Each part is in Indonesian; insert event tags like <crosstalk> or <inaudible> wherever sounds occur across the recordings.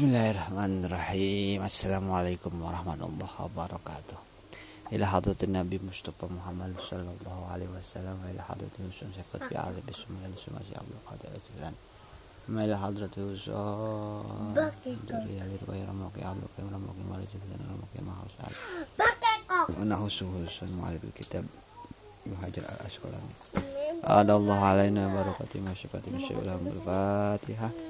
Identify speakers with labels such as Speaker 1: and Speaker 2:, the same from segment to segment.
Speaker 1: Bismillahirrahmanirrahim Assalamualaikum warahmatullahi wabarakatuh Ila hadratin Nabi Mustafa Muhammad sallallahu alaihi wasallam wa ila hadratin Husain Syekh fi arif bismillah Sumasi Abdul Qadir Ajlan Ma ila hadratin Husain Dari alir wa yaramuki Abdul Qadir Ramuki Mari Jibdan Ramuki Mahasal Wa nahusu Husain Mu'alib kitab Yuhajar al-Asqalani Ada Allah alaina barakati masyafati masyafati al-Fatihah A'udzu billahi minasyaitonir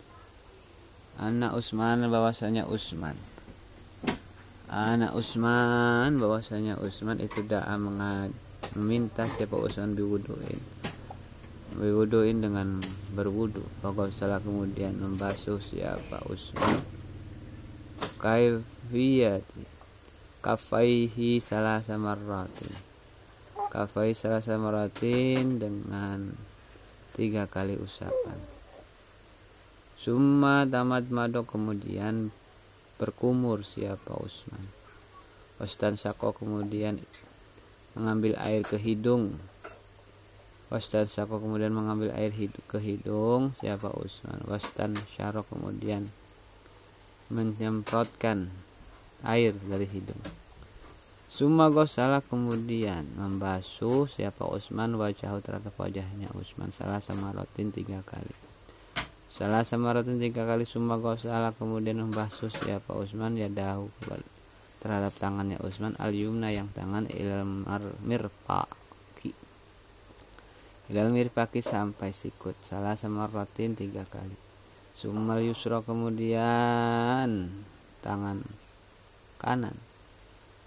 Speaker 1: Anak Usman bahwasanya Usman. Anak Usman bahwasanya Usman itu da'a meminta siapa Usman biwuduin biwuduin dengan berwudu. Salah kemudian membasuh siapa Usman. Kaifiyati. Kafaihi salah samaratin kafai salah samaratin dengan tiga kali usapan Summa tamat mado kemudian berkumur siapa Usman. Wastan Sako kemudian mengambil air ke hidung. Wastan Sako kemudian mengambil air ke hidung siapa Usman. Wastan Syarok kemudian menyemprotkan air dari hidung. Summa gosala kemudian membasuh siapa Usman wajah terhadap wajahnya Usman salah sama rotin tiga kali. Salah samaratun tiga kali summa salah kemudian membasuh siapa Usman ya dahu terhadap tangannya Usman al yumna yang tangan ilal mirfaki ilal mirfaki sampai sikut. Salah samaratin tiga kali. Summal yusro kemudian tangan kanan.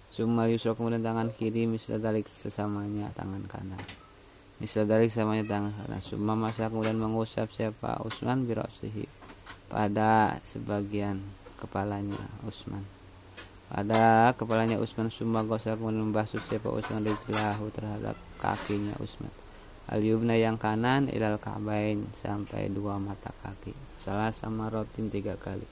Speaker 1: Summal yusro kemudian tangan kiri misalnya dalik sesamanya tangan kanan Misal dari samanya tangan kanan. Summa masa kemudian mengusap siapa Usman birosihi pada sebagian kepalanya Usman. Pada kepalanya Usman summa gosa kemudian membasuh siapa Usman rijlahu terhadap kakinya Usman. Al yubna yang kanan ilal kabain sampai dua mata kaki. Salah sama rotin tiga kali.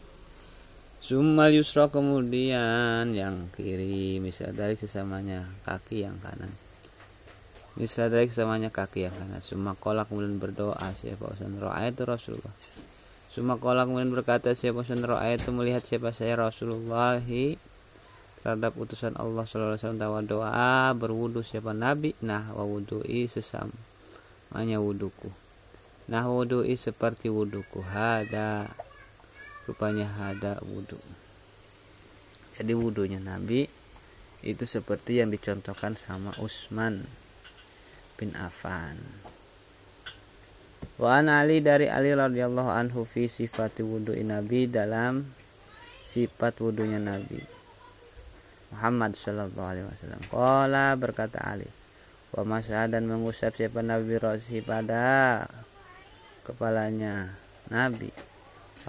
Speaker 1: Summal yusra kemudian yang kiri misal dari sesamanya kaki yang kanan bisa dari kesamanya kaki yang kanan Suma kolak kemudian berdoa siapa usan roa itu Rasulullah. Suma kolak kemudian berkata siapa usan roa itu melihat siapa saya Rasulullah. Terhadap utusan Allah Sallallahu Alaihi Wasallam doa berwudu siapa Nabi nah wa wudui sesamanya wuduku. Nah wudui seperti wuduku. Hada rupanya hada wudu. Jadi wudunya Nabi itu seperti yang dicontohkan sama Usman bin Affan Wa an Ali dari Ali radhiyallahu anhu fi sifat wudu Nabi dalam sifat wudunya Nabi Muhammad sallallahu alaihi wasallam. Qala berkata Ali, wa masa dan mengusap siapa Nabi Rosi pada kepalanya Nabi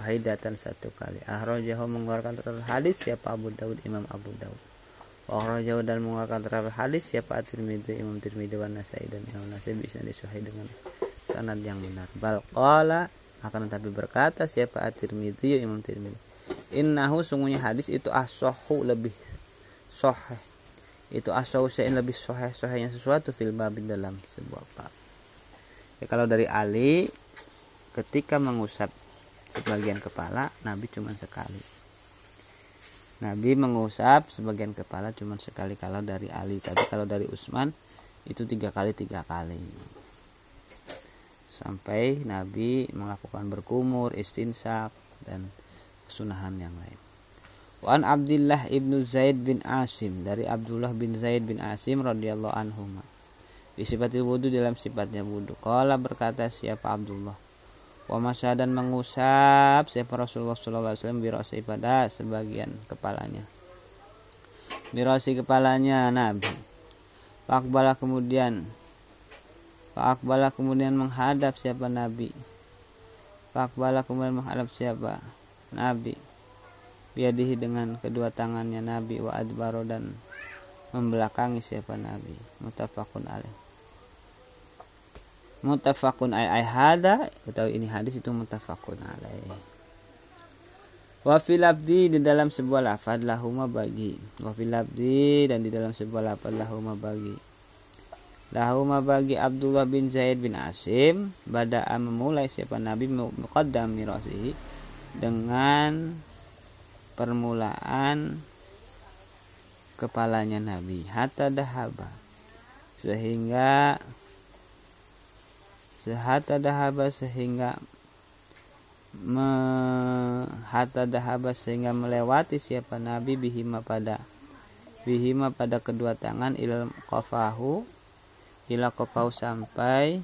Speaker 1: wahidatan satu kali. Ahrojahu mengeluarkan terhadap hadis siapa Abu Daud Imam Abu Daud. Orang jauh dan mengeluarkan terhadap hadis siapa At-Tirmidzi Imam Tirmidzi dan Nasai dan Imam Nasai bisa disuhai dengan sanad yang benar. Bal akan tetapi berkata siapa At-Tirmidzi Imam Tirmidzi. Innahu sungguhnya hadis itu asohu lebih soheh. Itu asohu saya lebih soheh sohehnya sesuatu fil bab dalam sebuah bab. Ya, kalau dari Ali ketika mengusap sebagian kepala Nabi cuma sekali Nabi mengusap sebagian kepala cuma sekali kalau dari Ali. Tapi kalau dari Utsman itu tiga kali tiga kali. Sampai Nabi melakukan berkumur istinsak dan kesunahan yang lain. Wan Abdullah ibnu Zaid bin Asim. Dari Abdullah bin Zaid bin Asim radhiyallahu anhu di sifatil wudhu dalam sifatnya wudhu Kala berkata siapa Abdullah wa masa dan mengusap siapa Rasulullah SAW birasi pada sebagian kepalanya. Birasi kepalanya Nabi Fakbala kemudian Fakbala kemudian menghadap siapa Nabi? Fakbala kemudian menghadap siapa Nabi? Biadihi dengan kedua tangannya Nabi wa adbaro dan membelakangi siapa Nabi. Mutafakun alaih mutafakun ay ay hada atau ini hadis itu mutafakun alaih wa fil di dalam sebuah lafaz lahuma bagi. Wa fil dan di dalam sebuah lafaz lahuma bagi. Lahuma bagi Abdullah bin Zaid bin Asim bada'a memulai siapa Nabi muqaddam mirasi dengan permulaan kepalanya Nabi. Hatta dahaba. Sehingga sehata dahaba sehingga me, hatta dahaba sehingga melewati siapa Nabi bihima pada bihima pada kedua tangan ilal qafahu ila kopau sampai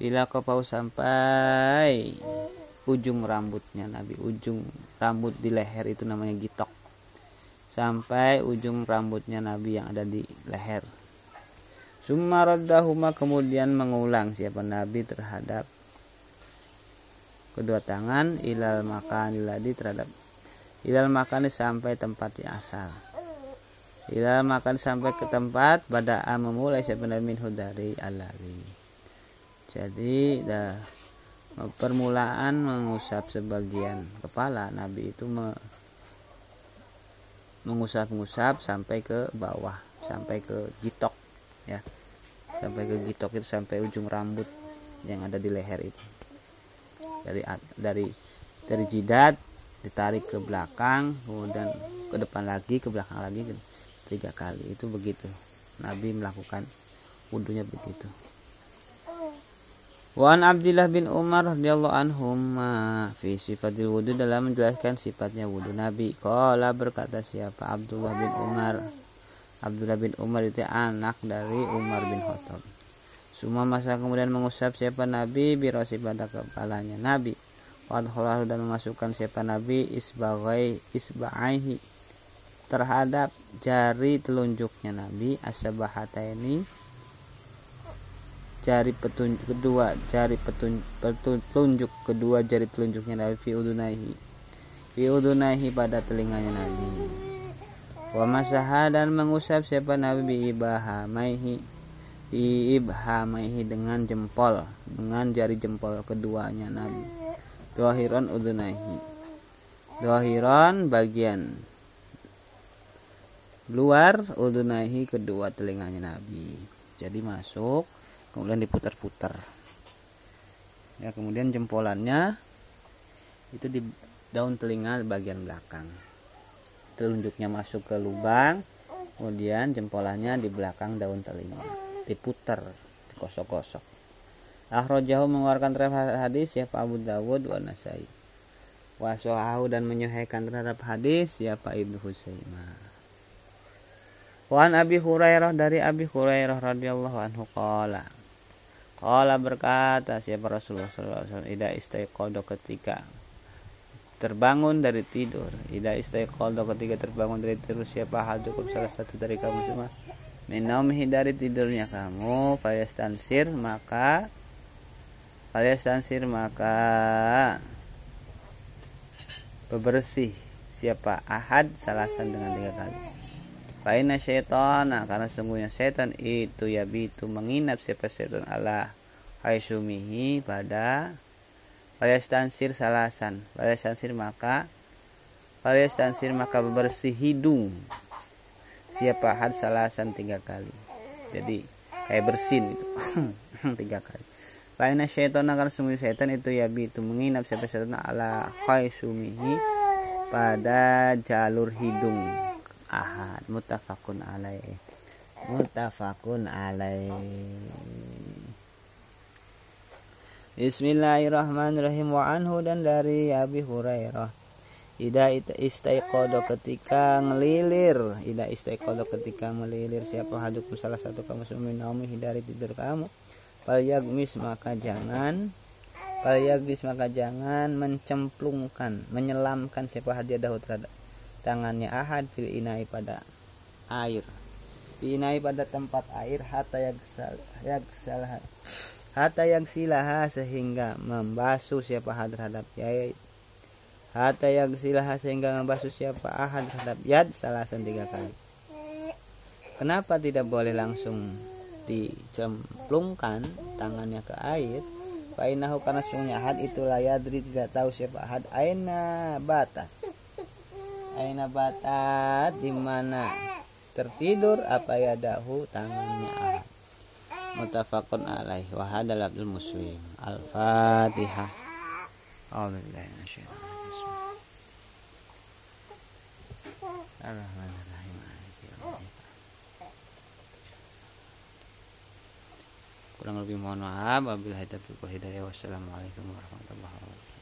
Speaker 1: ila kopau sampai ujung rambutnya Nabi ujung rambut di leher itu namanya gitok. Sampai ujung rambutnya Nabi yang ada di leher Sumaradahuma kemudian mengulang siapa Nabi terhadap kedua tangan ilal makan iladi terhadap ilal makan sampai tempat yang asal Ila makan sampai ke tempat pada memulai sebenarnya minhu dari alari. Jadi dah permulaan mengusap sebagian kepala Nabi itu me, mengusap-ngusap sampai ke bawah, sampai ke gitok ya. Sampai ke gitok itu sampai ujung rambut yang ada di leher itu. Dari dari dari jidat ditarik ke belakang, kemudian ke depan lagi, ke belakang lagi tiga kali itu begitu Nabi melakukan wudhunya begitu Wan Abdullah bin Umar radhiyallahu anhum fi sifatil wudhu dalam menjelaskan sifatnya wudhu Nabi. Kala berkata siapa Abdullah bin Umar. Abdullah bin Umar itu anak dari Umar bin Khattab. Semua masa kemudian mengusap siapa Nabi birosi pada kepalanya Nabi. Wadholahu dan memasukkan siapa Nabi isbagai isba'aihi terhadap jari telunjuknya Nabi asabahata ini jari petunjuk kedua jari petun, petunjuk kedua jari telunjuknya Nabi fi udunaihi pada telinganya Nabi wa masaha dan mengusap siapa Nabi bi ibhamaihi dengan jempol dengan jari jempol keduanya Nabi. Dohiron udunaihi. Dohiron bagian luar udunahi kedua telinganya Nabi. Jadi masuk kemudian diputar-putar. Ya kemudian jempolannya itu di daun telinga bagian belakang telunjuknya masuk ke lubang kemudian jempolannya di belakang daun telinga diputar dikosok-kosok Ahrojahu mengeluarkan terhadap hadis siapa Abu Dawud wa Nasai? Wasohahu dan menyuhaikan terhadap hadis siapa Ibnu Husaimah? Wan Abi Hurairah dari Abi Hurairah radhiyallahu anhu qala Qala berkata siapa Rasulullah SAW Ida istaiqodo ketika terbangun dari tidur. Ida istaiqodo ketika terbangun dari tidur Siapa hal cukup salah satu dari kamu semua? Minaumihi dari tidurnya kamu Fayastansir maka Fayastansir maka Bebersih. Siapa ahad salasan dengan tiga kali. Faina syaitan nah, karena sungguhnya setan itu ya bitu menginap siapa setan Allah. Haisumihi pada stansir salasan. Stansir maka stansir maka bersih hidung. Siapa had salasan tiga kali. Jadi kayak bersin itu. <clears throat> Tiga kali. Faina syaitan karena sungguhnya setan itu ya bitu menginap siapa setan Allah haisumihi pada jalur hidung. Ahad. Mutafakun alaih mutafakun alaih Bismillahirrahmanirrahim. Wa anhu dan dari Abi Hurairah. Ida istaiqodo ketika ngelilir. Ida istaiqodo ketika melilir Siapa hadukum salah satu kamu sumin naumi dari tidur kamu. Fal yagmis maka jangan. Fal yagmis maka jangan mencemplungkan Menyelamkan siapa hadiah dahulu terhadap tangannya. Ahad fil inai pada air. Inai pada tempat air. Hatta yang salah hatta yang silaha sehingga membasuh siapa had terhadap yait hatta yagsilah sehingga membasuh siapa ahad terhadap yad salasan tiga kali. Kenapa tidak boleh langsung dicemplungkan tangannya ke air? Fainahu karena sungguhnya ahad itu layadri tidak tahu siapa ahad. Aina batat aina batat di mana tertidur? Apa ya dahu tangannya ahad mutafakun alaih. Wa hadal abdul muslim. Al-fatihah. Alhamdulillah Ar-Rahmanir-Rahim. Kurang lebih mohon maaf. Wabillahi taufiq hidayah. Wassalamualaikum warahmatullahi wabarakatuh